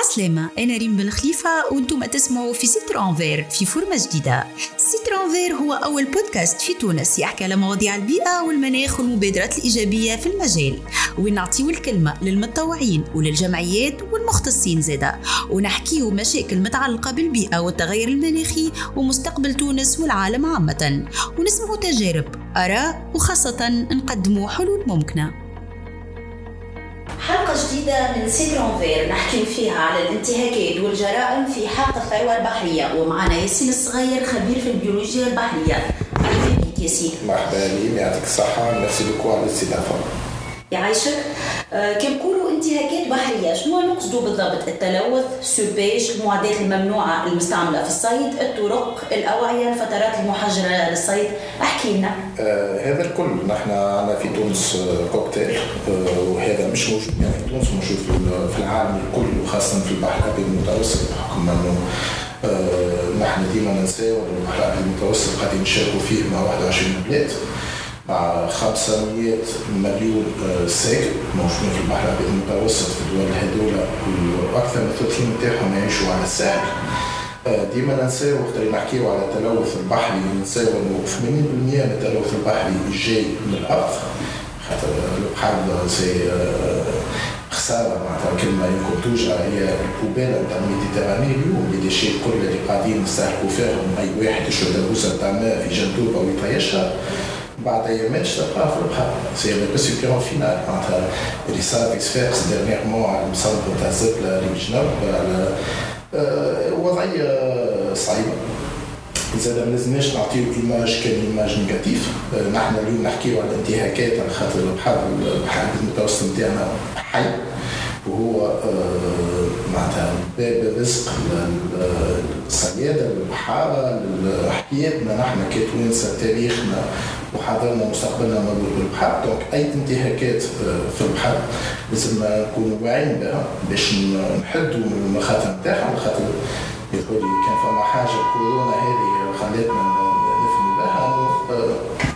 عسلامة أنا ريم بن خليفة وأنتم تسمعوا في ستر أنفير في فورمة جديدة. ستر أنفير هو أول بودكاست في تونس يحكي على مواضيع البيئة والمناخ والمبادرات الإيجابية في المجال. وين نعطيو الكلمة للمتطوعين وللجمعيات والمختصين زادا ونحكيو مشاكل متعلقة بالبيئة والتغير المناخي ومستقبل تونس والعالم عامة. ونسمعوا تجارب آراء وخاصة نقدموا حلول ممكنة. حلقة جديدة من سيدرونفير نحكي فيها على الانتهاكات والجرائم في حق الثروة البحرية. ومعنا ياسين الصغير خبير في البيولوجيا البحرية. مرحبا بك ياسين. مرحبا بك. يعطيك الصحة. merci beaucoup على الاستضافة يعيشك كي انتهاكات بحرية. شنو نقصدوا بالضبط؟ التلوث surpêche المعدات الممنوعة المستعملة في الصيد الطرق الأوعية الفترات المحجرة للصيد. احكي لنا. آه هذا الكل. نحن عندنا في تونس آه، كوكتيل آه وهذا مش موجود يعني في تونس موجود في العالم الكل وخاصة في البحر الأبيض المتوسط بحكم أنه آه نحن ديما ننساو البحر الأبيض المتوسط قاعدين نشاركوا فيه مع 21 بلاد مع 500 مليون آه، ساكن موجودين في البحر الأبيض المتوسط في الدول هذولا وأكثر من ثلثين نتاعهم يعيشوا على الساحل. آه، ديما ننساو وقت اللي نحكيو على التلوث البحري ننساو إنه 80% من التلوث البحري جاي من الأرض. خاطر البحر زي آه، خسارة معناتها كلمة يمكن توجع. هي القبالة نتاع ال Méditerranée اليوم اللي déchets الكل اللي قاعدين نستهلكوا فيهم اي واحد يشرب دبوسه نتاع ماء في جندوبة ويطيشها. بعد ايامات تلقاها في البحر سي بس يبيعوا فينا معناتها اللي صار في سفاكس dernièrement على المصنف نتاع الزبله اللي بجنب على وضعيه صعيبه زاد ما لازمناش نعطيو image كان image négative نحن اليوم نحكيو على الانتهاكات على خاطر البحر البحر المتوسط نتاعنا حي. وهو آه، معناتها باب الرزق للصيادة للبحارة لحياتنا نحن كتوانسة تاريخنا وحاضرنا مستقبلنا مربوط بالبحر donc أي انتهاكات آه، في البحر لازم نكونوا واعيين بها باش نحدوا من المخاطر نتاعها خاطر يقول كان فما حاجة كورونا هذه خلتنا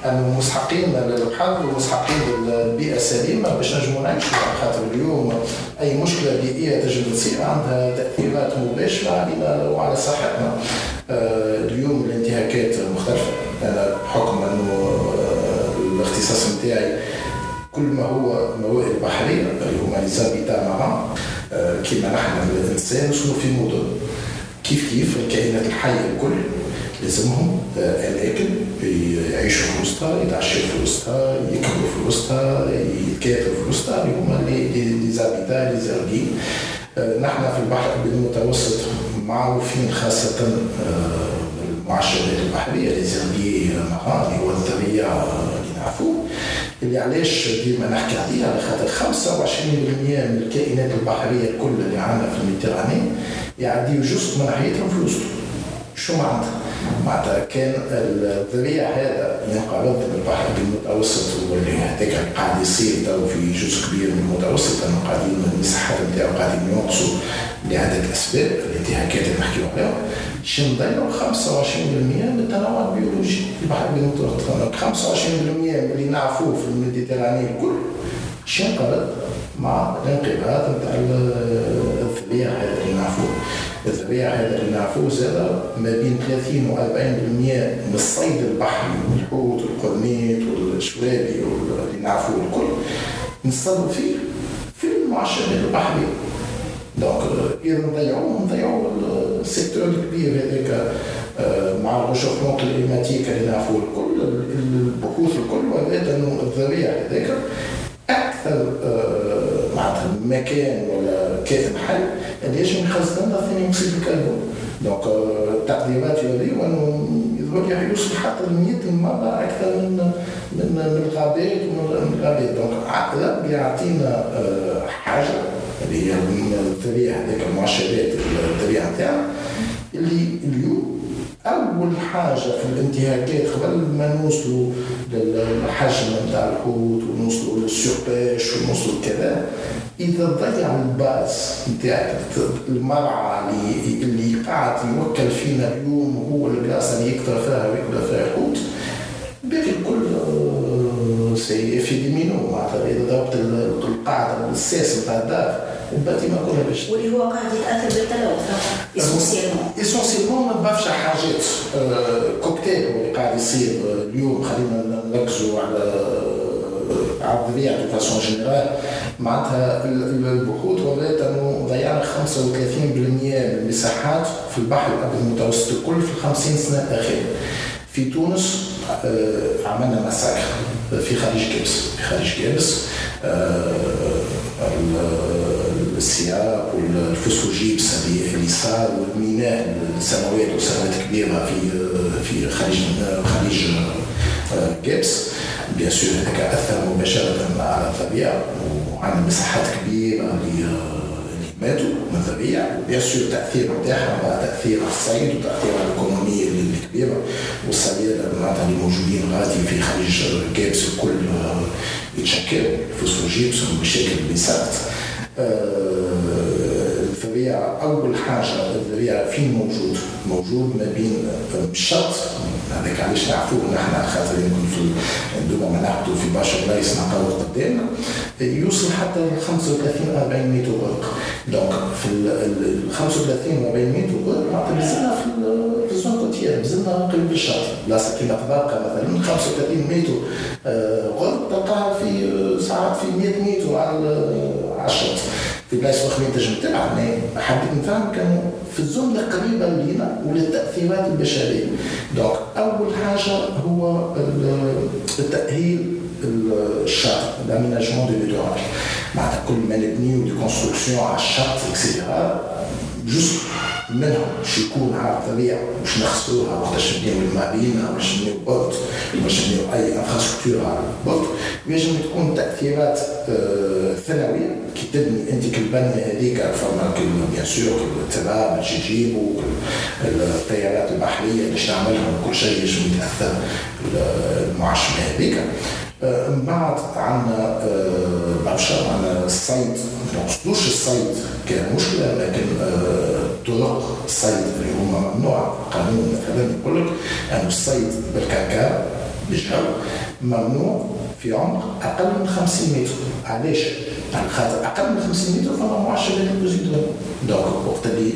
انه مستحقين للحظ ومستحقين للبيئه السليمة باش نجموا نعيشوا خاطر اليوم أي مشكلة بيئية تجد تصير عندها تأثيرات مباشرة علينا وعلى صحتنا. آه، اليوم الانتهاكات مختلفة. أنا بحكم أنه آه، الاختصاص نتاعي كل ما هو موائد بحرية اللي هما لي زابيتا ماران. كيما نحن الانسان شنو في مدن كيف كيف الكائنات الحية الكل. لازمهم آه، الأكل يعيشوا في وسطها يتعشوا في وسطها يكبروا في وسطها يتكاثروا في وسطها اللي هما لي زابيتا لي آه، نحن في البحر المتوسط معروفين خاصة آه، المعشبات البحرية les herbiers marins والذريع اللي نعرفوه. اللي علاش ديما نحكي عليها؟ على خاطر 25% من الكائنات البحرية الكل اللي عندنا في ال Méditerranée يعديوا جزء من حياتهم في وسطه شو معناتها؟ معناتها كان الذريع هذا ينقرض بالبحر المتوسط واللي هذاك قاعد يصير تو في جزء كبير من المتوسط انه قاعدين المساحات نتاعو قاعدين ينقصوا لعدة أسباب الانتهاكات اللي نحكيو عليها. نضيعوا 25% من التنوع البيولوجي في البحر المتوسط. 25% من اللي نعرفوه في ال Méditerranée الكل. باش ينقرض مع الانقراض نتاع الذريع هذا اللي نعرفوه؟ الذريع هذا اللي نعرفوه زاد ما بين 30 و 40% من الصيد البحري الحوت والقرنيط والشوابي اللي نعرفوه الكل نصطادوا فيه في المعشبات البحريه donc اذا نضيعوه نضيعوا ال secteur الكبير هذاك آه، مع ال réchauffement climatique اللي نعرفوه الكل البحوث الكل ولات انه الذريع هذاك أكثر آه، معناتها مكان ولا يخزن لنا ثاني اكسيد الكربون donc التقديرات يوريو انه يظهر لي يوصل حتى ل 100 مرة أكثر من من من الغابات ومن الغابات donc عقله يعطينا آه، حاجة اللي هي الذريعة هذيك المؤشرات الذريعة نتاعنا اللي اليوم أول حاجة في الانتهاكات قبل ما نوصلوا للحجم نتاع الحوت ونوصلوا لل surpêche ونوصلوا كذا إذا ضيع ال base نتاع المرعى اللي اللي قاعد يوكل فينا اليوم هو البلاصة اللي يكثر فيها ويكبر فيها الحوت باقي الكل c'est effet domino معناتها إذا ضربت القاعدة الساس نتاع الدار. ال bâtiment كلها باش واللي هو قاعد يتأثر بالتلوث اسونسيالمون اسونسيالمون ما برشا حاجات كوكتيل اللي قاعد يصير اليوم خلينا نركزوا على على الذريعة de façon générale معناتها البحوث ولات أنه ضيعنا 35% من المساحات في البحر الأبيض المتوسط الكل في الخمسين سنة الاخيره في تونس آه، عملنا مساكر في خليج قابس في خليج آه، السياق وال phosphogypse اللي صار والميناء لسنوات وسنوات كبيرة في في خليج خليج قابس. bien sûr هذاك أثر مباشرة على الذريعة وعندنا مساحات كبيرة اللي ماتوا من الطبيعة. وبيان سور التاثير نتاعها مع تأثير الصيد وتأثير الايكونوميه الكبيره والصيادة معناتها اللي موجودين غادي في خليج جيبس الكل يتشكلوا فوسفوجيبس والمشاكل اللي صارت. الذريعة أول حاجة الذريعة فين موجود؟ موجود ما بين الشط هذاك علاش نعرفوه نحن خاطر يمكن في دوما ما نعبدوا في برشا بلايص نلقاو قدامنا. يوصل حتى ل 35 40 متر غرق donc في ال 35 40 متر غرق معناتها مازلنا في ال zone côtière مازلنا قريب للشاطئ بلاصه كيما تبقى مثلا 35 متر غرق تلقاها في ساعات في 100 متر على الشط في بلايص اخرين تنجم تلعب حبيت نفهم كانوا في ال zone القريبه لينا وللتأثيرات البشرية. donc أول حاجة هو التأهيل الشاطئ l'aménagement du littoral معناتها كل ما نبنيو des constructions على الشط et cetera جزء منهم باش يكون الذريعة باش نغسلوها وقتاش نبنيو ال marina باش نبنيو port باش نبنيو أي infrastructure على ال port ويجب تكون تأثيرات ثانوية. كي تبني أنت كالبنيه هذيك فما bien sûr التراب تجيبوا الطيارات البحرية باش تعملهم كل شيء يجب يتأثر المعشمه هذيك. من بعد عندنا برشا عندنا الصيد. ما نقصدوش الصيد كمشكله لكن طرق الصيد اللي هما ممنوع قانون مثلا يقول لك انه الصيد بالكاكا بالجو ممنوع في عمق أقل من 50 متر علاش؟ على خاطر أقل من 50 متر فما معشرات البوزيدون دونك وقت اللي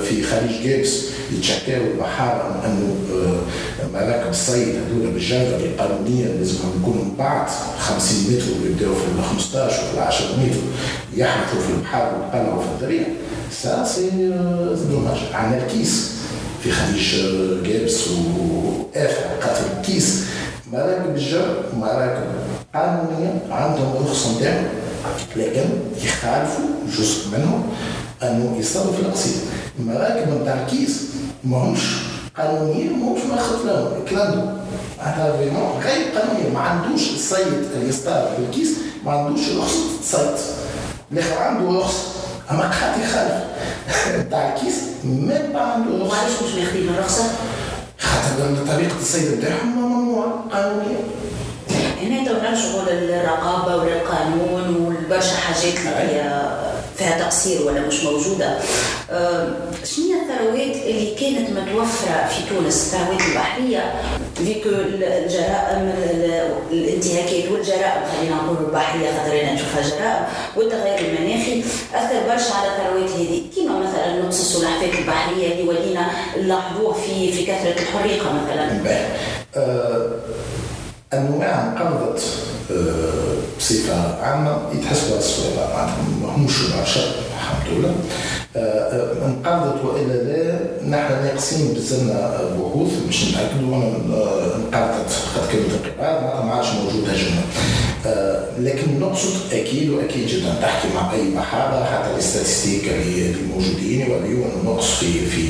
في خليج قابس يتشكاو البحارة أنه مراكب الصيد هذول بالجرة القانونية لازم يكونوا من بعد 50 متر ويبداو في ال 15 وفي ال 10 متر يحرثوا في البحر ويقلعوا في الطريق ça c'est dommage عندنا الكيس في خليج قابس آفة خاطر الكيس مراكب الجر مراكب قانونية عندهم رخصة نتاعهم لكن يخالفوا جزء منهم أنه يصطادوا في القصير المراكب نتاع الكيس ماهمش قانونيين ماهمش مأخذ لهم. الكلام هذا غير قانوني. ما عندوش الصيد اللي يصطاد في الكيس ما عندوش رخصة صيد الآخر عنده رخصة أما قاعد يخالف. نتاع الكيس ما عنده رخصة وعلاش مش ماخذين الرخصة؟ خاطر طريقة الصيد نتاعهم ممنوع قانونيا. هنا نرجعوا للرقابة وللقانون والبرشا حاجات اللي فيها تقصير ولا مش موجودة. شنو هي الثروات اللي كانت متوفرة في تونس؟ الثروات البحرية فيكو الجرائم الانتهاكات والجرائم خلينا نقول البحرية خاطر نشوفها جرائم والتغير المناخي أثر برشا على الثروات هذه. كيما مثلا نقص السلحفاة البحرية اللي ولينا نلاحظوه في في كثرة الحريقة مثلا. انواع انقرضت بصفة عامة يتحسبوا الصغيرة معناتها ماهمش برشا الحمد لله. انقرضت والا لا نحن ناقصين بزلنا بحوث باش نتاكدوا انقرضت خاطر كلمه انقراض ما عادش موجود هجمة. لكن نقصد أكيد وأكيد جدا تحكي مع أي بحاره حتى الاستاتستيك اللي موجودين انه نقص في في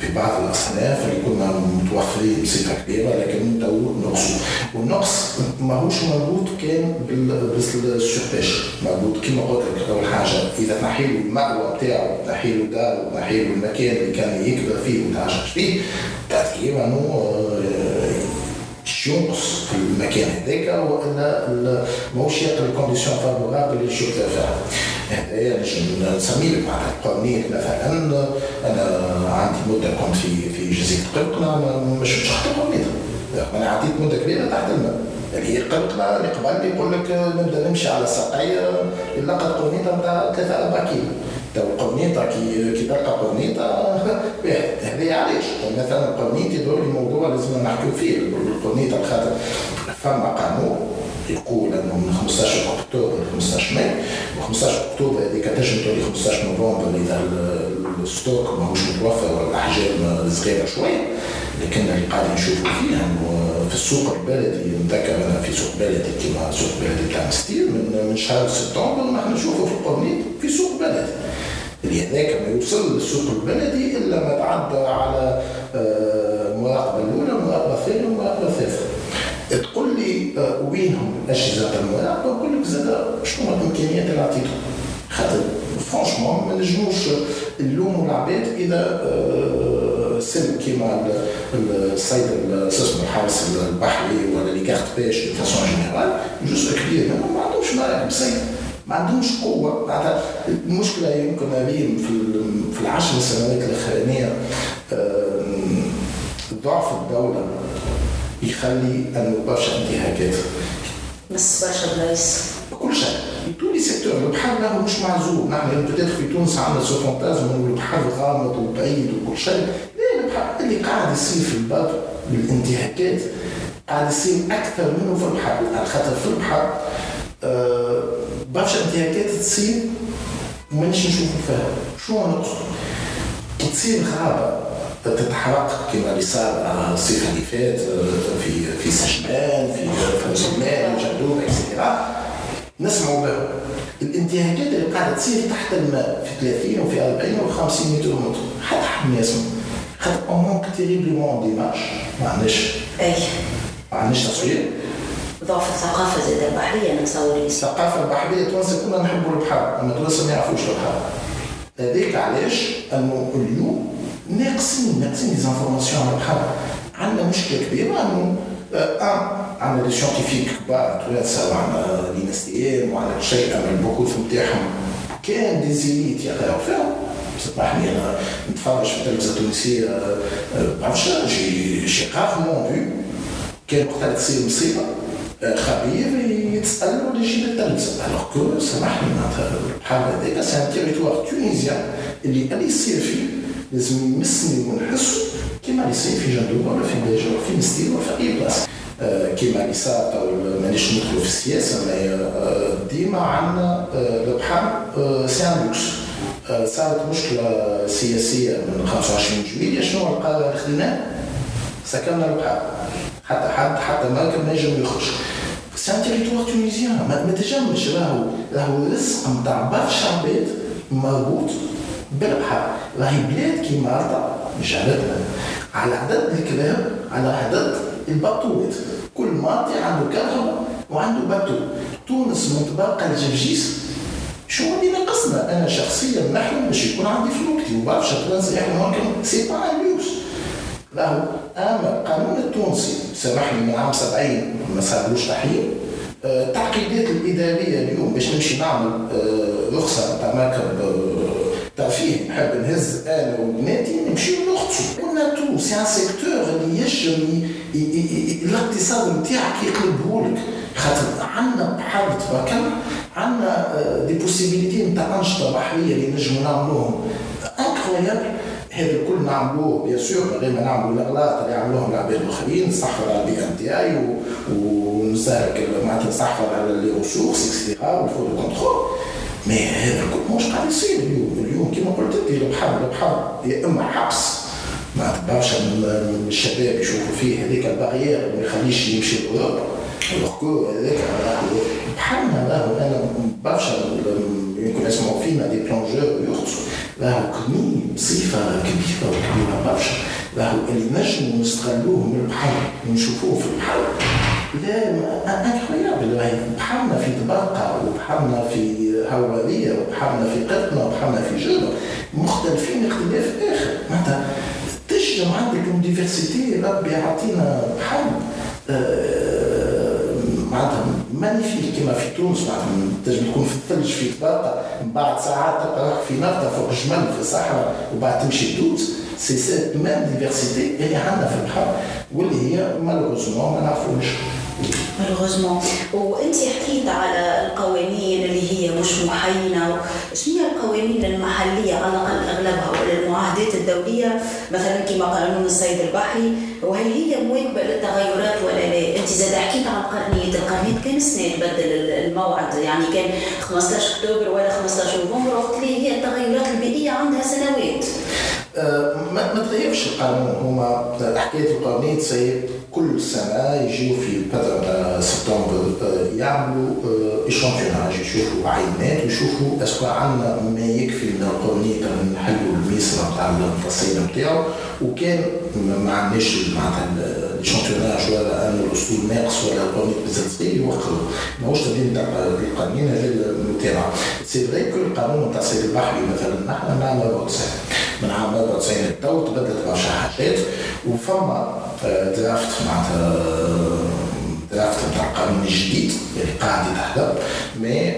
في بعض الأصناف اللي كنا متوفرين بصفة كبيرة لكن تو نقصوا والنقص ماهوش مربوط كان بال surpêche مربوط كما قلت لك أول حاجة إذا تنحيلوا المأوى بتاعه تنحيلوا دار وتنحيلوا المكان اللي كان يكبر فيه ويتعشش فيه تاثير انه ينقص في المكان هذاك والا ماهوش يلقى ال conditions favorables للشغل فيها. هذايا نجم نسمي لك معناتها القوانين مثلا. أنا عندي مدة كنت في في جزيرة قرقنه مش مش خطر أنا عديت مدة كبيرة تحت الماء اللي هي القلقله اللي قبل يقول لك نبدا نمشي على ساقية لقد قرنيطة نتاع 3 4 كيلو. تو القرنيطه كي كي تلقى قرنيطة هذه علاش؟ مثلا القرنيط يدور لي موضوع لازم نحكيو فيه. القرنيطه خاطر فما قانون يقول إنه من 15 أكتوبر ل 15 ماي و 15 اكتوبر هذيك تنجم تولي 15 نوفمبر إذا ال stock ماهوش متوفر ولا الاحجام صغيرة شوية. اللي قاعدين نشوفوا فيه إنه في السوق البلدي نذكر أنا في سوق بلدي كما سوق بلدي تاع ستيل من من شهر سبتمبر نحن نشوفوا في القرنيط في سوق بلدي. اللي هذاك ما يوصل للسوق البلدي إلا ما تعدى على المراقبه آه، الأولى المراقبه الثانية والمراقبه الثالثة. تقول لي آه، وينهم أجهزة المراقبة؟ نقول لك زاد شنو الإمكانيات اللي عطيتهم؟ خاطر franchement ما نجموش نلوموا العباد إذا آه، سن كيما الصيد اسمه الحارس البحري ولا les gardes-pêche de façon générale جزء كبير منهم ما عندهمش مراكب صيد ما عندهمش قوة. معناتها المشكلة يمكن هذه في في العشر سنوات الأخرانية ضعف الدولة يخلي انه برشا انتهاكات. بس برشا بلايص. كل شيء. le secteur البحر راهو مش معزول نحن peut-être في تونس عندنا ce fantasme انه البحر غامض وبعيد وكل شيء اللي قاعد يصير في البر الانتهاكات قاعد يصير أكثر منه في البحر. على خاطر في البحر آه برشا انتهاكات تصير ومانيش نشوفوا فيها. شو نقصد؟ تصير غابة تتحرق كما اللي صار الصيف اللي فات في في سجنان في سجنان جندوبة et cetera نسمعوا بها. الانتهاكات اللي قاعدة تصير تحت الماء في 30 وفي 40 و 50 متر متر حتى حد ما يسمع خاطر on manque terriblement d'images ما عندناش أي. ما عندناش تصوير ضعف الثقافه زاد البحرية نتصور الثقافه البحريه التونسيه كلنا نحبوا البحر اما التونسيه ما يعرفوش البحر هذيك علاش انه اليوم ناقصين ناقصين des informations على البحر عندنا مشكله كبيره انه ان عندنا des scientifiques كبار توانسه وعندنا l'INSTM وعندنا شيء من البحوث نتاعهم كان des élites يقراو فيهم سامحني أنا نتفرج في التلفزه التونسيه برشا j'ai j'ai rarement vu كان وقتها تصير مصيبه خبير يتسال ولا يجيب التلفزه alors que سامحني معناتها البحر هذاك c'est un territoire tunisien اللي اللي يصير فيه لازم يمسني ونحسه كما اللي يصير في جندوبه ولا في باجه ولا في منستير ولا في اي بلاصه كما اللي صار مانيش ندخلوا في السياسة ديما عندنا البحر c'est un luxe صارت مشكلة سياسية من 25 جويلية. شنو القرار اللي خديناه؟ سكرنا البحر حتى حد حتى ما كان نجم يخرج. c'est un territoire tunisien ما تجمش راهو راهو رزق نتاع برشا عباد مربوط بالبحر راهي بلاد كي مالطا جارتنا على عدد الكلاب على عدد البطوات كل مالطي عنده كرهبة وعنده bateau تونس متبقى الجرجيس شو اللي ناقصنا أنا شخصيا نحلم باش يكون عندي فلوكتي وبرشا تونسي إحنا ممكن c'est pas luxe راهو أما القانون التونسي سامحني من عام 70 ما صارلوش تحليل التعقيدات الإدارية اليوم باش نمشي نعمل رخصة تاع مركب ترفيه نحب نهز أنا وبناتي نمشيو نغطسوا قلنا تو c'est un secteur اللي يجم الاقتصاد نتاعك يقلبهولك خاطر عندنا بحر تبارك عندنا des possibilités نتاع انشطه بحريه اللي نجموا نعملوهم incroyable هذا الكل نعملوه bien sûr غير ما نعملوا الاغلاط اللي عملوهم العباد الاخرين نستحفظ على البيئه نتاعي ونستهلك معناتها نستحفظ على les ressources et cetera و il faut du contrôle mais هذا الكل مش قاعد يصير. اليوم اليوم كما قلت انت البحر البحر يا إما حبس. ما برشا من الشباب يشوفوا فيه هذيك ال barrière ما يخليش يمشي لاوروبا الحكومة هذاك بحالنا راهو. أنا برشا يمكن يسمعوا فينا des plongeurs يغطسوا راهو كمية بصفة كبيرة وكبيرة برشا راهو اللي نجموا نستغلوه من البحر ونشوفوه في البحر. لا incroyable راهي بحرنا في طبرقة وبحرنا في هوارية وبحرنا في قطنة وبحرنا في جبل مختلفين اختلاف آخر. معناتها تجم عندك diversité ربي يعطينا بحر آه معناتها magnifique كما في تونس معناتها تنجم تكون في الثلج في طبرقة من بعد ساعات تلقى في نفطة فوق جمل في الصحراء وبعد تمشي تدوز سي سيت même diversité اللي عندنا في البحر واللي هي malheureusement ما نعرفوش وأنت حكيت على القوانين اللي هي مش محينه شنو هي القوانين المحلية على الأقل أغلبها ولا المعاهدات الدولية؟ مثلا كما قانون الصيد البحري وهل هي مواكبة للتغيرات ولا لا؟ أنت زاد حكيت عن القرنيط، القرنيط كان سنه تبدل الموعد. يعني كان 15 أكتوبر ولا 15 نوفمبر وقت اللي هي التغيرات البيئية عندها سنوات. أه ما تغيرش القانون. هما حكاية القرنيط تصير كل سنة يجيو في مثلا سبتمبر أه، يعملوا échantillonnage أه، يشوفوا عينات ويشوفوا est-ce que عندنا ما يكفي من القرنيط نحلوا الميسرة نتاع التصيد نتاعو وكان ما عندناش معناتها ال échantillonnage ولا أن ال stock ناقص ولا القرنيط بزاف صغير يوقفوا ماهوش تبديل نتاع القوانين هذا نتاعنا c'est vrai que القانون نتاع الصيد البحري مثلا نحن نعمل 94 من عام 94 للتو تبدلت برشا حاجات وفما draft معناتها draft نتاع القانون الجديد اللي قاعد يتحضر mais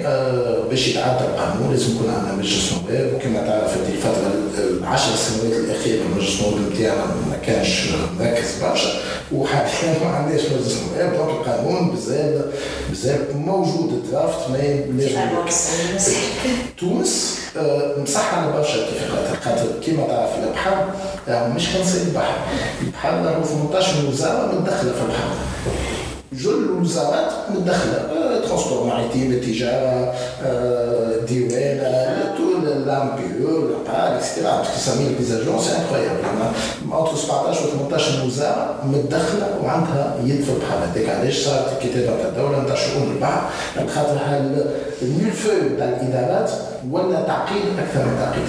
باش يتعدى القانون لازم يكون عندنا مجلس نواب وكما تعرف هذه الفترة العشر سنوات الأخيرة المجلس النواب نتاعنا ما كانش مركز برشا وحاليا ما عندناش مجلس نواب. donc القانون بزاف بزاف موجود ال draft mais لازم تونس مصح على برشا اتفاقات خاطر كيما تعرف البحر مش كان صيد البحر. البحر له 18 وزارة متدخلة في البحر. جل الوزارات متدخلة. ترونسبور ماريتيم التجاره ديوان تو لامبيو لابار اكسترا باسكو سامي لي سي انكرويابل اونتر 17 و 18 وزاره متدخله وعندها يد في البحر هذاك علاش صارت الكتابه الدولة نتاع شؤون البحر خاطر الملفو تاع الادارات ولا تعقيد أكثر من تعقيد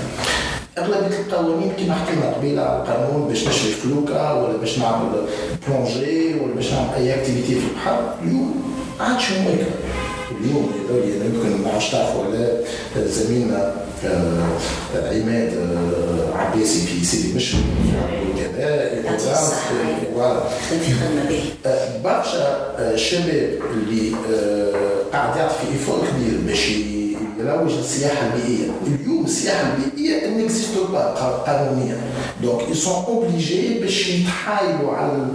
اغلبيه القوانين كما حكينا قبيله على القانون باش نشري فلوكه ولا باش نعمل plongée ولا باش نعمل اي activité في البحر اليوم عادش هيك اليوم هذول يمكن ما عادش تعرفوا على زميلنا عماد آه، عباسي في سيدي مشرق وكذا برشا شباب اللي آه، قاعد يعطي في effort كبير باش يروج للسياحه البيئيه اليوم السياحة البيئيه n'existe pas قانونيا. donc sont obligés باش يتحايلوا على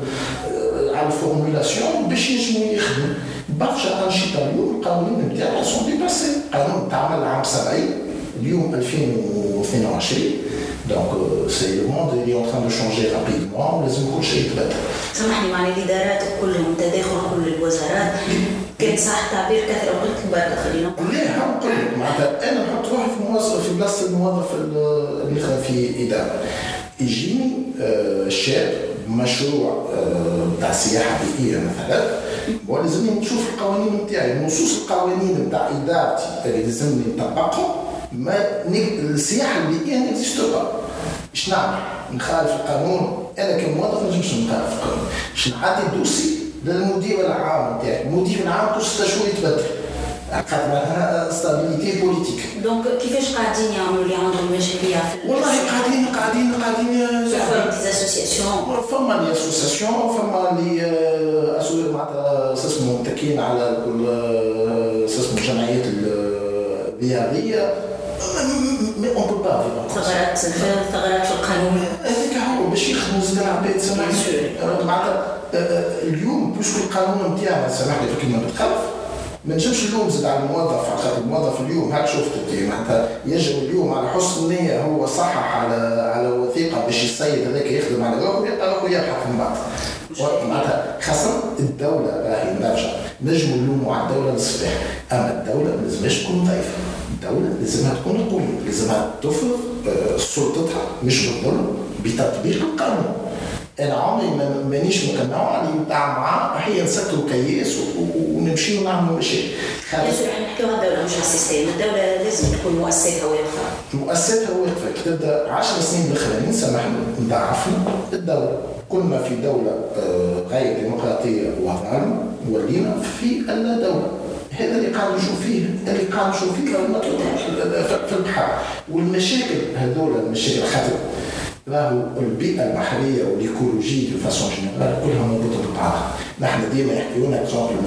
على ال formulation باش ينجموا يخدموا. برشا أنشطة اليوم القوانين نتاعها sont dépassés قانون تعمل عام 70 اليوم 2022 donc c'est le monde اللي en train de changer rapidement ولازم كل شيء يتبدل سامحني معني الإدارات كلهم تداخل كل الوزارات. كان صح تعبير كثره وقلت بركه خلينا. لا نقول لك معناتها أنا نحط روحي في موظف في بلاصة الموظف اللي في إدارة. يجيني شاب مشروع بتاع سياحة بيئية مثلا. ولازمني نشوف القوانين نتاعي نصوص القوانين نتاع إدارتي اللي لازمني نطبقهم. ما السياحه البيئيه n'existe pas باش نعمل؟ نخالف القانون. أنا كموظف ما نجمش نخالف القانون. باش نعدي ال dossier للمدير العام نتاعي. المدير العام كل ستة شهور يتبدل. خاطر معناها stabilité politique donc كيفاش قاعدين يعملوا اللي عندهم مشاريع في والله قاعدين قاعدين قاعدين اسوسياسيون فما لي اسوسياسيون فما لي آه، معناتها اسمه متكين على اسمه الجمعيات الرياضيه مي اون با ثغرات ثغرات في القانون هذاك هو باش يخدموا زاد العباد سامحني اليوم بوسكو القانون نتاعنا سامحني في كلمه بتخلف ما نجمش اللوم زاد على الموظف على خاطر الموظف اليوم هاك شفت انت معناتها يجب اليوم على حسن النيه هو صحح على على وثيقه باش السيد هذاك يخدم على روحه ويبقى روحه يبحث من بعد معناتها خاصة الدولة راهي نرجع نجموا نلوموا على الدولة للصباح. أما الدولة ما لازمهاش تكون ضعيفة. الدولة لازمها تكون قوية لازمها تفرض آه، سلطتها مش بالظلم بتطبيق القانون. أنا عمري مانيش مقنع اللي نتاع معاه هي نسكروا كياس ونمشي ونعملوا مشاكل. خاطر إحنا نحكيو على الدولة مش على ال système. الدولة لازم تكون مؤسساتها واقفة. مؤسساتها واقفة. كي تبدا 10 سنين الاخرانيين سامحنا نضعفنا الدولة. كنا في دولة آه، غير ديمقراطية وظالمة ولينا في اللا دولة. هذا اللي قاعد نشوف فيه اللي قاعد نشوف فيه في البحر. والمشاكل هذول المشاكل خاطر راهو البيئة البحرية والإيكولوجية de façon générale كلها مربوطة ببعضها نحن ديما يحكيوا لنا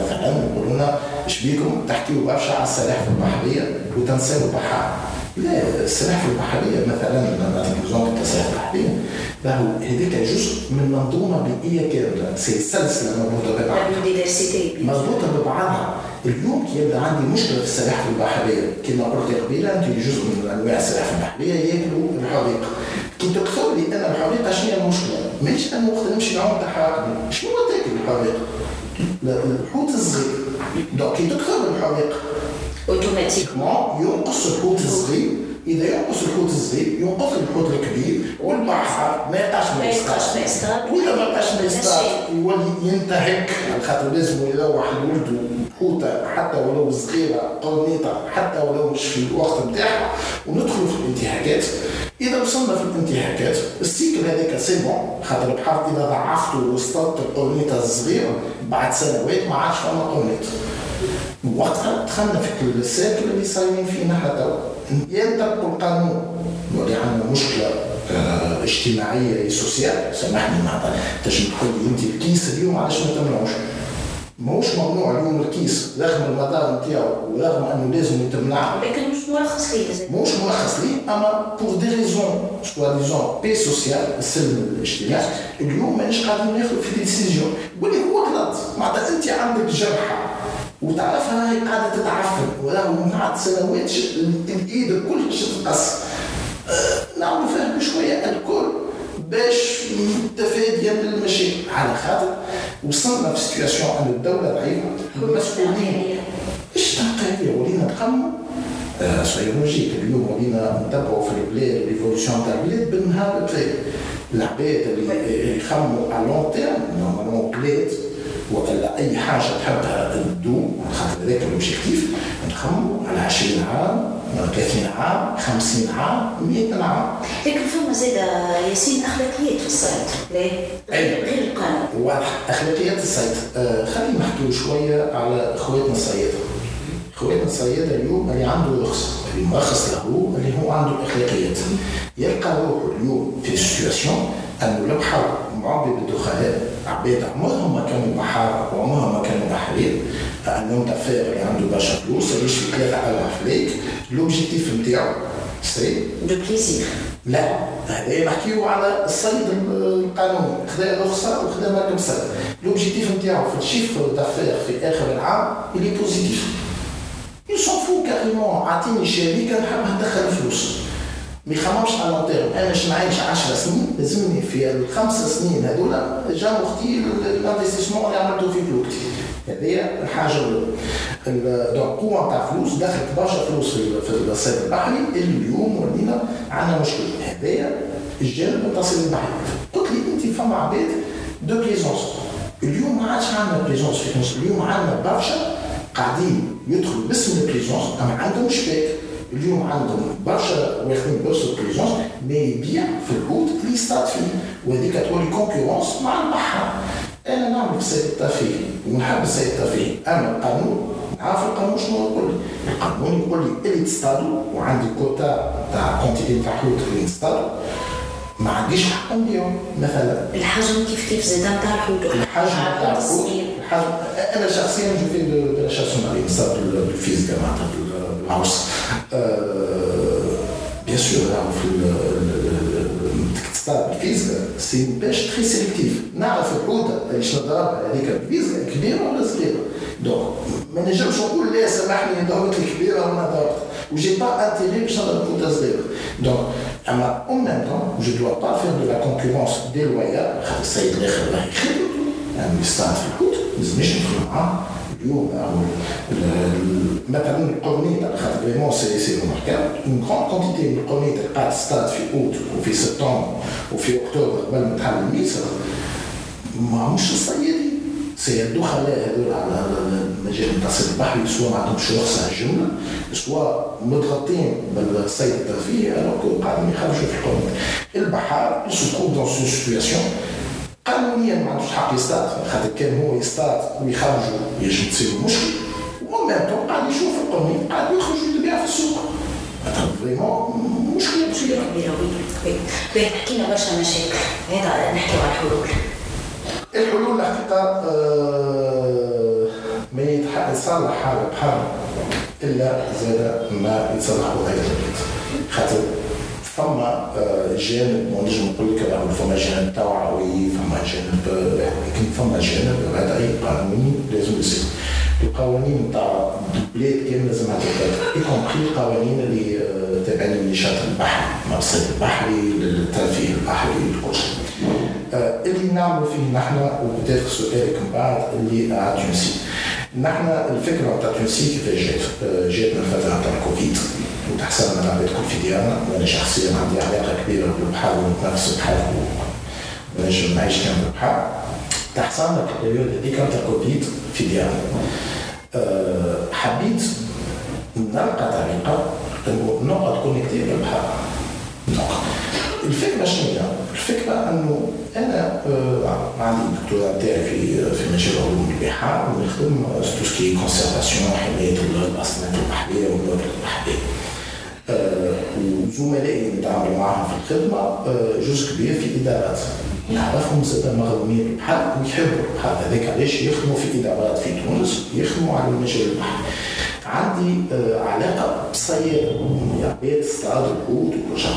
مثلا يقولوا لنا إيش بيكم؟ تحكيوا برشا على السلاحف البحرية وتنساوا البحار لا السلاحف البحرية مثلا لما نتكلم السلاحف البحرية راهو هذيك جزء من منظومة بيئية كاملة. c'est سلسلة مربوطة ببعضها مربوطة ببعضها. اليوم كي يبدا عندي مشكلة في السلاحف البحرية؟ كما قلت قبيلة أنت جزء من أنواع السلاحف البحرية يأكلوا الحريقة. كي تكثر لي أنا الحريقة شنو هي المشكلة؟ مانيش أنا وقت نمشي نعوم تحت شنو تأكل الحريقة؟ الحوت الصغير. donc كي تكثر الحديقة automatiquement ينقص الحوت الصغير. إذا ينقص الحوت الصغير ينقص الحوت الكبير والبحر ما يبقاش ما يصطاد وإذا ما بقاش ما يصطاد يولي ينتهك. على خاطر لازم يروح لولده حوتة حتى ولو صغيرة قرنيطة حتى ولو مش في الوقت نتاعها وندخلوا في الانتهاكات. إذا وصلنا في الانتهاكات ال cycle هذاك c'est bon خاطر البحر إذا ضعفته واصطدت القرنيطة الصغيرة بعد سنوات ما عادش فما قرنيطة. وقتها دخلنا في ال cycle اللي صايرين فيه نحن توا ينطبقوا القانون. ولي عندنا مشكلة آه اجتماعية sociale سامحني معناتها تجي تقول لي أنت الكيس اليوم علاش ما تمنعوش؟ ماهوش ممنوع اليوم الكيس رغم المدار نتاعو ورغم أنه لازم يتمنع لكن مش مرخص ليه مش مرخص ليه أما pour des raisons soi-disant paix sociale السلم الاجتماعي. اليوم مانيش قاعدين ناخذ في ديسيزيون يقول لي هو غلط. معناتها أنت عندك جرحه وتعرفها هي قاعدة تتعفن وراهو من بعد سنوات الايد الكل تتقص أه نعملوا فهم شوية. الكل باش تفاديا للمشاكل على خاطر وصلنا في سيتياسيون أن الدولة ضعيفة المسؤولين. إيش تنقية ولينا نخمم آه سويولوجيك اليوم ولينا نتبعوا في البلاد ريفولوسيون تاع البلاد بالنهار العباد اللي يخمموا على long terme normalement بلاد ولا أي حاجة تحبها تدوم خاطر هذاك ال objectif نخمموا على 20 عام 30 عام 50 عام 100 عام. لكن فما زاد ياسر أخلاقيات في الصيد. ليه؟ غير القانون. واضح. أخلاقيات الصيد. آه خلينا نحكيو شوية على إخواتنا الصيادة. إخواتنا الصيادة اليوم اللي عنده رخصة اللي مرخص له اللي هو عنده اخلاقيات يلقى روحه اليوم في situation أنه لو حاول معبي بالدخلاء عباد عمرهم ما كانوا بحار وعمرهم ما كانوا بحرير. un homme d'affaires اللي عنده برشا فلوس يعيش في ثلاثة أربع فلايك l'objectif نتاعو c'est du plaisir لا. هذا نحكيو على الصيد القانوني خذا رخصه وخذا مركب صيد l'objectif نتاعو في ال chiffre d'affaires في آخر العام اللي positif ils s'en foutent carrément عطيني شركه نحب ندخل فلوس ما يخممش على long terme أنا باش نعيش 10 سنين لازمني في الخمس سنين هذولا جا وقتي ال investissement اللي عملته في فلوكتي هذه الحاجة الاولى donc قوه تاع فلوس دخلت برشا فلوس في الصيد البحري اللي اليوم ولينا عندنا مشكل هذايا الجانب من التصيد البحري قلت لي انت فما عباد de plaisance اليوم ما عادش عندنا plaisance في تونس اليوم عندنا برشا قاعدين يدخلوا باسم ال plaisance اما عندهم شباك اليوم عندهم برشا واخدين رخصه plaisance ما يبيع في الحوت اللي يصطاد فيه وهذيك تولي concurrence مع البحر. أنا نعمل في الترفيهي ونحب الصيد الترفيهي أما القانون نعرف القانون شنو يقول لي. القانون يقول لي اللي تصطادوا وعندي كوتا تاع quantité تاع حوت اللي نصطادوا ما عنديش حق نبيعهم مثلا. الحجم كيف كيف زاد نتاع الحوت؟ الحجم تاع الحوت الحجم أنا شخصيا je fais de la chasse marine نصطاد بالفيزيكا معناتها بالعرس bien sûr في تصطاد بالفيزيكا c'est pêche très sélective نعرف الحوته اللي نضربها هذيك الفيزيكا كبيره ولا صغيره donc ما نجمش نقول لا سامحني ضربت لي كبيره وأنا ضربت و j'ai pas intérêt باش نضرب حوته صغيره donc اما en même temps je dois pas faire de la concurrence déloyale خاطر السيد الآخر راهي خدمته يعني يصطاد في الحوت ما لازمنيش ندخل معاه اليوم مثلا القرنيطه خاطر vraiment c'est c'est remarquable en grande quantité من القرنيطه اللي قاعد تصطاد في اوت وفي سبتمبر وفي اكتوبر قبل ما تحل الميسر ماهمش الصيادين c'est الدخلاء هذول على المجال نتاع الصيد البحري سواء ما عندهمش رخصه جمله سواء مضغطين بالصيد الترفيهي alors قاعدين يخرجوا في القرنيطه البحار se trouve dans ce situation قانونيا ما عندوش حق يصطاد خاطر كان هو يصطاد ويخرجوا يجب تصير مشكل ومن طون قاعد يشوف القرني قاعد يخرج ويبيع في السوق. vraiment مشكله مشكله كبيره oui حكينا برشا مشاكل. هذا نحكيو على الحلول. الحلول الحقيقة آه، ما يتصلح حاجة بحال إلا زاد ما يتصلح البلاد خاطر فما آه، جانب ونجم نقول لك فما جانب توعوي فما جانب لكن فما جانب وضعي قانوني لازم يصير. القوانين نتاع البلاد كامل لازمها تتبدل يكون القوانين اللي آه، تابعين للنشاط البحري المقصد البحري للترفيه البحري لكل شيء آه، اللي نعملوا فيه نحن وبدات سؤالك من بعد اللي على Tunisea نحن الفكرة نتاع Tunisea كيفاش جات آه، جات من الفترة نتاع الكوفيد وتحسن من العباد كل في ديارنا. وأنا شخصيا عندي علاقة كبيرة بالبحر ونتنافس بحال ونجم نعيش كان بالبحر تحسن ال période هذيك نتاع الكوفيد في ديارنا. أه حبيت نلقى طريقة إنه نقعد connecté بالبحر. الفكرة شنو هي؟ الفكرة أنه أنا آه عندي الدكتوراه نتاعي في في مجال علوم البحار ونخدم tout ce qui conservation حماية الاصناف البحرية والمواد البحرية. آه وزملائي اللي نتعامل معاهم في الخدمة آه جزء كبير في إدارات نعرفهم زاد مغرومين بالبحر ويحبوا البحر هذاك علاش يخدموا في إدارات في تونس يخدموا على المجال البحري. عندي آه علاقة بصيادة عباد اصطاد الحوت وكل شيء.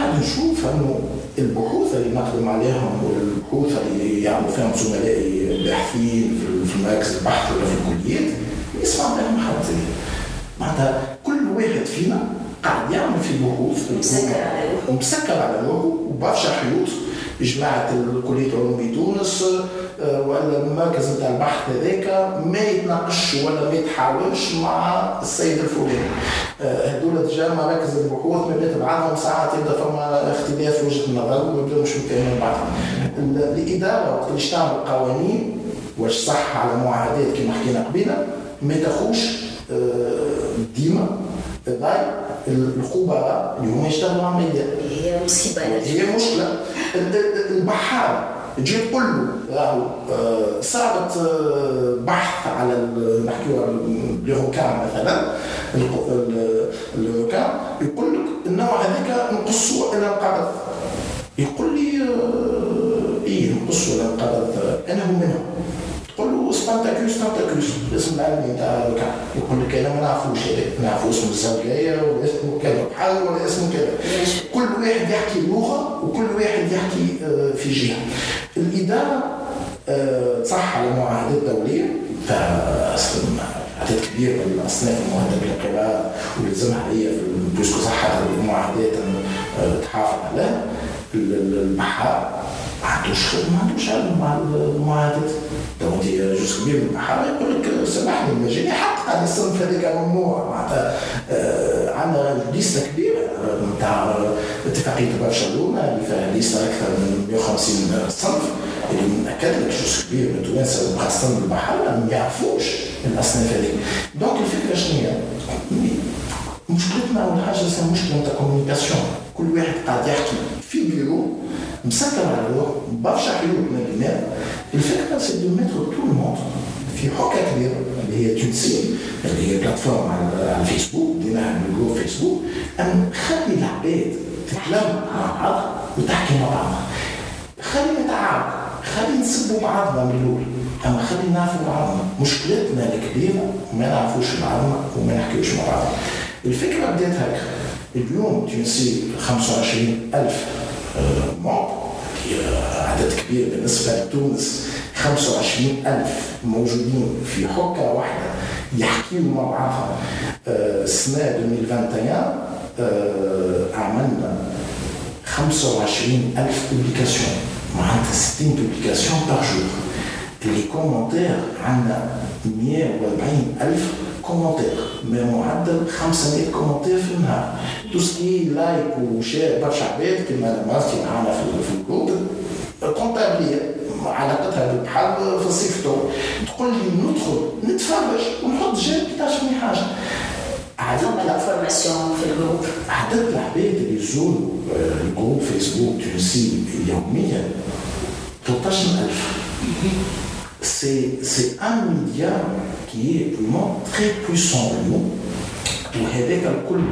قاعد نشوف أنه البحوث اللي نقدم عليهم والبحوث اللي يعملوا فيهم زملائي الباحثين في مركز البحث ولا في الكليات يسمع بهم حد زي معناتها كل واحد فينا قاعد يعمل في بحوث مسكر على روحه مسكر على روحه وبرشا حيوط جماعة كلية علوم بتونس ولا المركز نتاع البحث هذاك ما يتناقش ولا ما يتحاورش مع السيد الفلاني. آه، هذول déjà مراكز البحوث ما بين بعضهم ساعات يبدأ فما اختلاف وجهة النظر ويبداو مش متفاهمين بعضهم الإدارة وقت اللي تعمل قوانين واش صح على معاهدات كما حكينا قبيلة ما تاخوش آه، ديما. باي الخبراء اللي هما يشتغلوا عمليا هي مصيبة. هي مشكلة. البحار. تجي تقول له راهو آه، صارت آه، بحث على نحكيو على ال requin مثلا الروكان يقول لك النوع هذاك نقصوا إلى القبض. يقول لي آه، إيه نقصوا إلى القبض؟ أنا هو منهم. تقول له سبانتاكيوس سبانتاكيوس الاسم العلمي تاع ال requin يقول لك أنا ما نعرفوش هذا نعرفوا اسم الزوجيه ولا اسمه كذا بحال ولا اسمه كذا. كل واحد يحكي لغة وكل واحد يحكي في جهة. الإدارة صح على معاهدات دوليه عدد كبير من الأصناف المهددة بالقراءه ولازمها هي بوسكو صح المعاهدات تحافظ عليها. البحار ما عندوش ما عندوش علم مع المعاهدات. لو انت جزء كبير من البحار يقول لك سامحني المجال يحقق على الصنف هذاك ممنوع معناتها عندنا ليسته كبيرة نتاع اتفاقية برشلونة اللي فيها liste أكثر من 150 صنف. اللي ناكد لك جزء كبير من التوانسه وخاصه البحر ما يعرفوش الأصناف هذيك. donc الفكرة شنو هي؟ مشكلتنا أول حاجة مشكلة نتاع كل واحد قاعد يحكي في بيرو مسكر على روحه برشا حلول من الدماغ الفكرة c'est de mettre tout le monde في حكة كبيرة اللي هي TunSea اللي هي plateforme على الفيسبوك من groupe فيسبوك أن خلي العباد تتلم مع بعض وتحكي مع بعضها خلي نتعاون خلي نسبوا بعضنا من الأول أما خلي نعرفوا بعضنا مشكلتنا الكبيرة ما نعرفوش بعضنا وما نحكيوش مع بعضنا الفكرة بدات هكا. اليوم TunSea 25000 membres عدد كبير بالنسبة لتونس. 25 ألف موجودين في حكة واحدة. يحكيوا مع بعضها السنة 2021 عملنا 25 ألف publications معناتها 60 publications par jour les commentaires عندنا 140 ألف commentaires. معدل 500 commentaires في النهار. tout ce qui like و share برشا عباد كما مرتي معنا في الجروب كونتابليه علاقتها بالبحر في الصيف تقول لي ندخل نتفرج ونحط جاب 11 من حاجة. عدد الانفورماسيون في الجروب. عدد العباد اللي يزوروا الجروب فيسبوك تونسي يوميا 13000 c'est, c'est un milliard qui est vraiment très puissant اليوم وهذاك الكل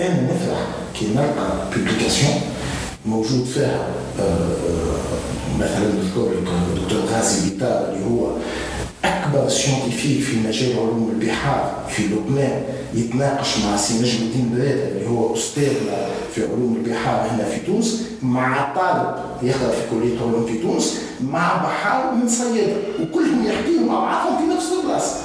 أنا نفرح كي نلقى publication موجود فيها مثلا نذكر الدكتور غازي بيتار اللي هو أكبر scientifique في مجال علوم البحار في لبنان يتناقش مع سي نجم الدين بريدة اللي هو استاذنا في علوم البحار هنا في تونس مع طالب يقرا في كلية علوم في تونس مع بحار من صيادة وكلهم يحكيوا مع بعضهم في نفس البلاصة.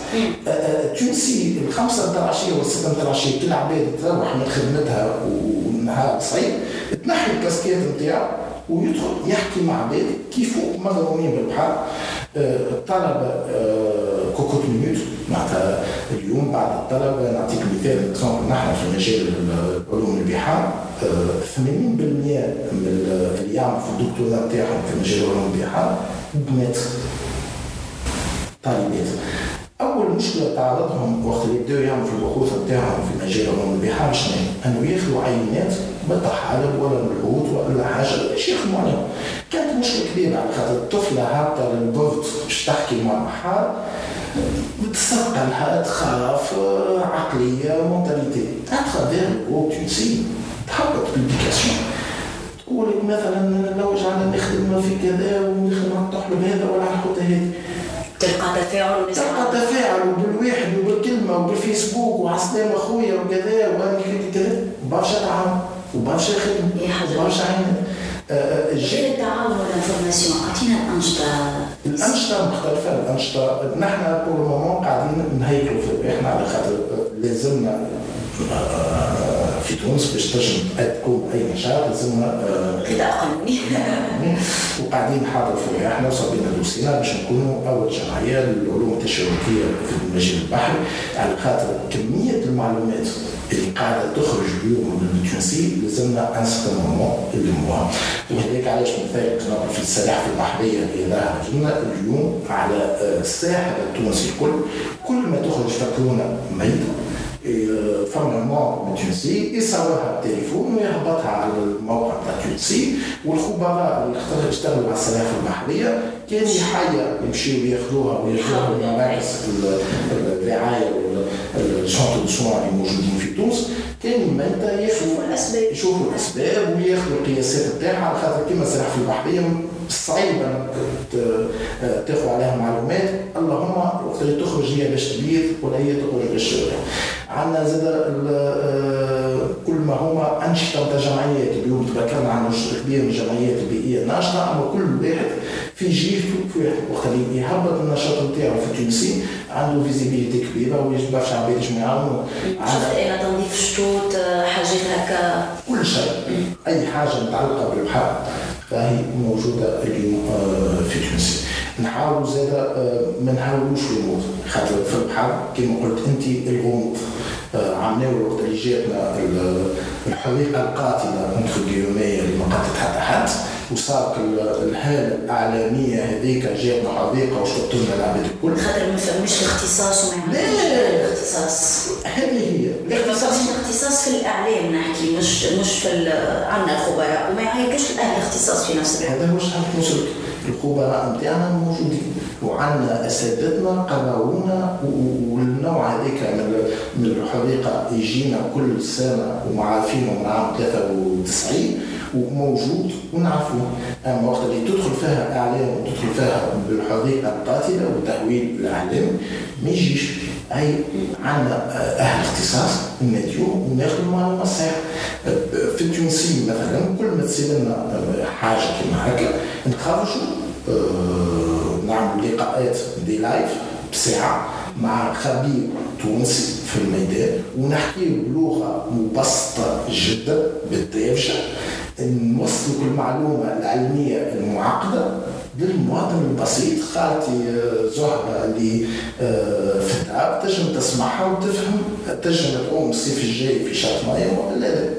TunSea الخمسة نتاع العشيه والستة نتاع العشيه كل عباد تروح من خدمتها ونهار صعيب تنحي الكاسكيت نتاعو ويدخل يحكي مع عباد كيف مغرومين بالبحر الطلبه cocotte-minute. معناتها اليوم بعد الطلبه نعطيك مثال. نحن في مجال علوم البحار 80% من اللي يعمل في الدكتوراه نتاعهم في مجال علوم البحار بنات طالبات. أول مشكلة تعرضهم وقت اللي بدأوا يعملوا في البحوث نتاعهم في مجال علوم البحار شنو؟ إنه ياخذوا عينات من طحالب ولا من الحوت ولا حاجة باش يخدموا عليهم. كانت مشكلة كبيرة على خاطر الطفلة هابطة لل port باش تحكي مع بحار تثقلها تخاف عقلية mentalité à travers ال groupe TunSea تهبط publication تقول مثلا لو جعلنا نخدم في كذا ونخدم على الطحلب هذا ولا على الحوت هذه. تلقى تفاعل تلقى تفاعل بالواحد وبالكلمة وبالفيسبوك وعسلام أخويا وكذا وأنا كذا برشا دعم وبرشا خدمه وبرشا عين غير التعاون وال information؟ أعطينا الأنشطة. الأنشطة مختلفة. الانشطه نحن pour le moment قاعدين نهيكلوا إحنا على خاطر لازمنا. في تونس باش تنجم تكون أي نشاط لازمنا غذاء قانوني وقاعدين نحضروا فيه إحنا وصابين دوسينا باش نكونوا أول جمعيه للعلوم التشابكيه في المجال البحري على خاطر كمية المعلومات اللي قاعدة تخرج اليوم من التونسي لازمنا ان سيتان مومون اللي مهم وهذاك علاش مثال في السلاحف البحرية اللي ظاهره لنا اليوم على الساحل التونسي الكل. كل ما تخرج فاكهه ميته من تونسي يصورها بالتليفون ويهبطها على الموقع تاع تونسي والخبراء اللي اشتغلوا على السلاحف البحريه كان يحيى يمشيوا ياخذوها وياخذوها من مراكز الرعايه والشونتو سوان اللي موجودين في تونس كان يميتها يشوفوا الاسباب يشوفوا الاسباب وياخذوا القياسات نتاعها على خاطر كيما السلاحف البحريه صعيب انك تاخذ عليها معلومات اللهم وقت اللي تخرج هي باش تبيض ولا هي تخرج باش عندنا زاد كل ما هما أنشطة نتاع جمعيات اليوم تذكرنا عن جزء كبير من الجمعيات البيئية. الناشطه أما كل واحد في جهته في وقت اللي يهبط النشاط نتاعو في تونسي عنده فيزيبيليتي كبيرة ويجب برشا عباد باش يعاونوا شفت أنا تنظيف الشطوط حاجات هكا؟ كل شيء. أي حاجة متعلقة بالبحر فهي موجودة اليوم في تونس نحاولوا زاد ما نحاولوش الغموض خاطر في البحر كما قلت انت الغموض. عملناه الوقت اللي جاتنا الحريقه القاتلة انتر جيوميه اللي ما قتلت حتى حد. وصارت الهاله الاعلاميه هذيك جاتنا حريقه وشطت لنا العباد الكل. خاطر ما فهمش الاختصاص وما لا. الاختصاص. هذه هي. الاختصاص الاختصاص في الإعلام نحكي مش مش في عندنا الخبراء وما يعيطوش الأهل الاختصاص في نفس الوقت. هذا هو شحال نوصل الخبراء نتاعنا موجودين. وعندنا أساتذتنا قراونا والنوع هذيك من من الحريقة يجينا كل سنة ومعارفينه من عام 93 وموجود ونعرفوه وقت اللي تدخل فيها اعلام وتدخل فيها بالحريقه القاتلة وتهويل الإعلام ما يجيش أي عندنا أهل اختصاص ناديو وناخذ المعلومه الصحيحه في التونسي مثلا كل ما تصير لنا حاجة كما هكا نخرجوا نعمل لقاءات دي لايف بساعة مع خبير تونسي في الميدان ونحكي بلغة مبسطة جدا بالدارجة. نوصلوا المعلومه العلمية المعقدة للمواطن البسيط. خالتي زهرة اللي في الدار تنجم تسمعها وتفهم. تنجم تقوم الصيف الجاي في شاطماية ولا لا؟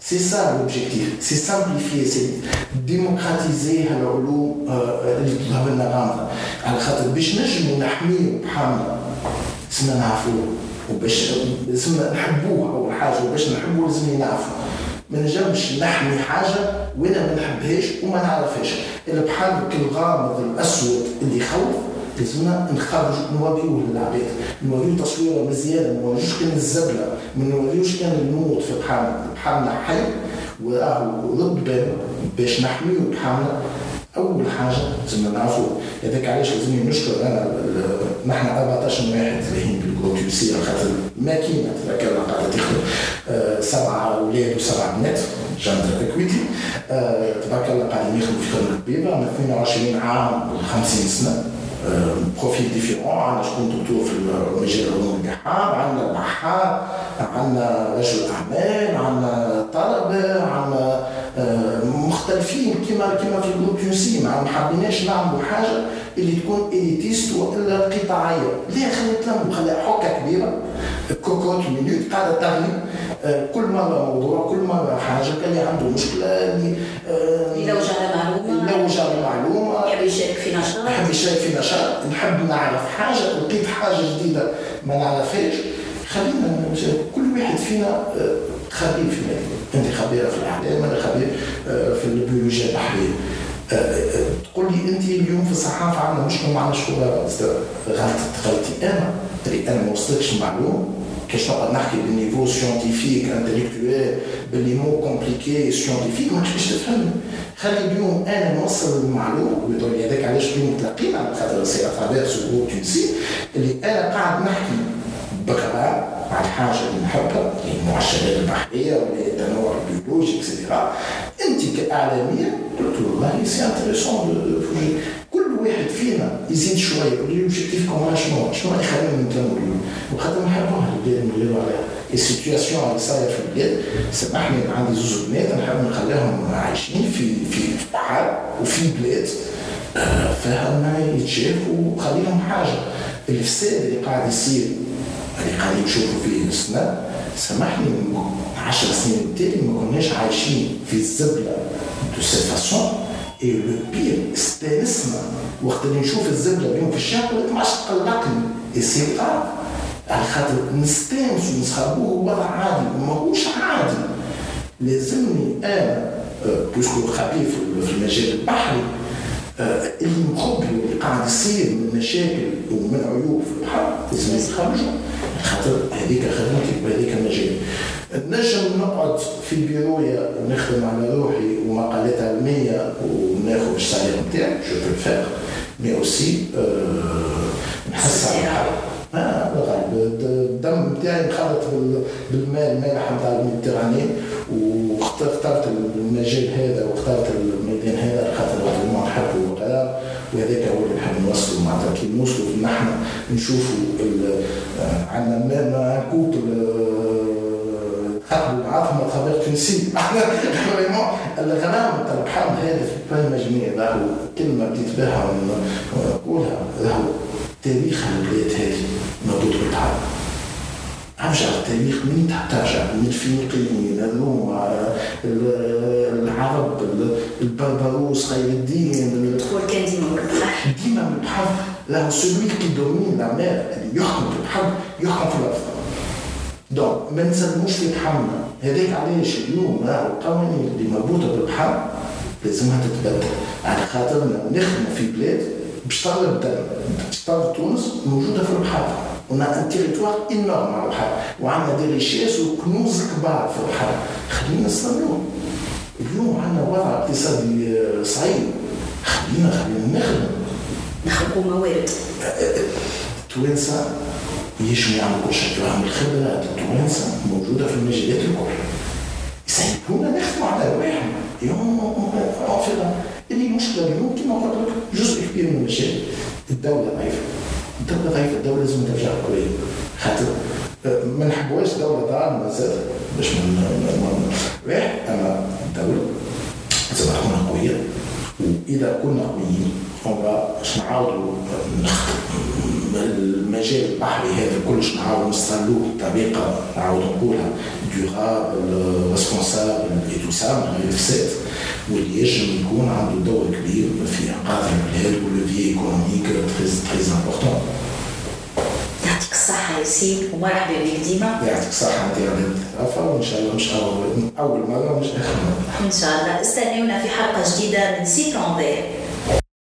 c'est ça l'objectif c'est simplifier c'est démocratiser العلوم اللي تظهر لنا غامضة. على خاطر باش نجموا نحميو بحالنا سنا نعرفوه وباش سنا نحبوه أول حاجة وباش نحبوه لازم نعرفوا ما نجمش نحمي حاجة وأنا ما نحبهاش وما نعرفهاش. البحر الغامض الأسود اللي يخوف لازمنا نخرج نوريو للعباد. نوريو تصويرة مزيانه ما نوريوش كان الزبلة ما نوريوش كان الموت في بحرنا بحرنا حي رد بالنا باش نحميو بحرنا أول حاجة لازم نعرفوا هذاك علاش لازمني نشكر أنا نحن 14 واحد رايحين بال groupe TunSea خاطر ماكينه كان قاعدة تخدم. آه، سبعة أولاد وسبعة بنات gender equity آه، تبارك الله قاعدين يخدموا في خدمة كبيرة من 22 عام و 50 سنه profils différents عندنا شكون دكتور في مجال علوم البحار عندنا البحار عندنا رجل أعمال عندنا طلبة عندنا آه، مختلفين كما كما في ال groupe Tunisea ما حبيناش نعملوا حاجة اللي تكون élitiste وإلا قطاعيه ليه خلينا نتلموا؟ خليها حكة كبيرة. cocotte minute قاعدة تغلي آه، كل مرة موضوع كل مرة حاجة. كان اللي عنده مشكلة اللي يلوج على معلومة. يلوج على معلومة. يحب يشارك في نشاط. يحب يشارك في نشاط. نحب نعرف حاجة. لقيت حاجة جديدة ما نعرفهاش. خلينا كل واحد فينا آه، خبير في مجاله انت خبيره في الأعلام أنا خبير آه، في البيولوجيا البحريه تقول لي أنت اليوم في الصحافة عندنا مشكله مع الشهره غلطت غلطتي أنا اللي أنا ما وصلتش المعلومه كاش نقعد نحكي بال niveau scientifique intellectuel ب les mots compliqués scientifiques ما باش تفهمني خلي اليوم أنا نوصل المعلومه ويقول لي هذاك علاش اليوم متلاقيين على خاطر c'est à travers ce اللي أنا قاعد نحكي بقراء على الحاجة اللي نحبها المعشرات البحرية والتنوع البيولوجي et cetera أنت كإعلامية قلت والله c'est intéressant كل واحد فينا يزيد شوية يقول لي l'objectif commun شنو شنو يخلينا نتلموا اليوم وخاطر نحبوها البلاد نغيروا عليها ال situation اللي صايره في البلاد سامحني عندي زوج بنات نحب نخليهم عايشين في في بحر وفي بلاد. آه، فيها ما يتشافوا وخليهم حاجة. الفساد اللي قاعد يصير اللي قاعدين نشوفوا فيه السنة سامحني عشر سنين التالي ما كناش عايشين في الزبلة. de cette façon et le pire استانسنا وقت اللي نشوف الزبلة اليوم في الشارع ما عادش تقلقني. اي سي على خاطر نستانس ونسخبوه وضع عادي ماهوش عادي. لازمني أنا parce que خبير في المجال البحري اللي مخبي واللي قاعد يصير من مشاكل ومن عيوب في البحر لازم يتخرجوا خاطر هذيك خدمتي بهذيك المجال نجم نقعد في بيرويا ونخدم على روحي ومقالات علمية وناخذ ال salaire نتاعي je peux faire mais aussi نحس على الحرب. الدم نتاعي مخلط بالماء المالح نتاع ال Méditerranée واخترت المجال هذا واخترت الميدان هذا خاطر ما وهذاك هو اللي نحب نوصلوا معناتها كي نوصلوا نحن نشوفوا عندنا ما نكوت خاطروا بعضهم ترافير تونسي فريمون الغرام تاع البحر هذا في با مجميع راهو كلمة بديت بها ونقولها راهو تاريخ البلاد هذه مربوط بالبحر ارجع التاريخ من ترجع من الفينيقيين الروم العرب البربروس خير الدين. الدخول كان ديما من البحر ديما من البحر لا celui qui domine la mer اللي يحكم في البحر يحكم في الأرض. donc ما نسلموش في بحرنا هذاك علاش اليوم راهو القوانين اللي مربوطة بالبحر لازمها تتبدل. على خاطرنا نخدموا في بلاد باش تغلب باش تونس موجودة في البحر On a un territoire énorme على البحر وعندنا des richesses وكنوز كبار في البحر خلينا نستغلوه اليوم عندنا وضع اقتصادي صعيب خلينا خلينا نخدم نخلقوا موارد التوانسه يجمع يعملوا كل شيء راهم الخبرات التوانسه موجوده في المجالات الكل يساعدونا نخدموا على رواحنا اليوم اللي المشكلة اليوم كما قلت لك جزء كبير من المشاكل الدولة ضعيفه الدولة ضعيفة الدولة لازم ترجع قوية. خاطر ما نحبوهاش دولة ظالمة زاد باش من واحد أما الدولة لازم تكون قوية. وإذا كنا قويين باش نعاودوا المجال البحري هذا كلش نعاودوا نستغلوه بطريقة نعاود نقولها. durable responsable et tout ça من غير فساد واللي يجب يكون عنده دور كبير في انقاذ البلاد و l'effet économique très très important يعطيك الصحة يا سي ومرحبا بك ديما. يعطيك الصحة أنت يا وان شاء الله مش أول أول مرة مش آخر مرة. إن شاء الله. استنونا في حلقة جديدة من سي ترونفير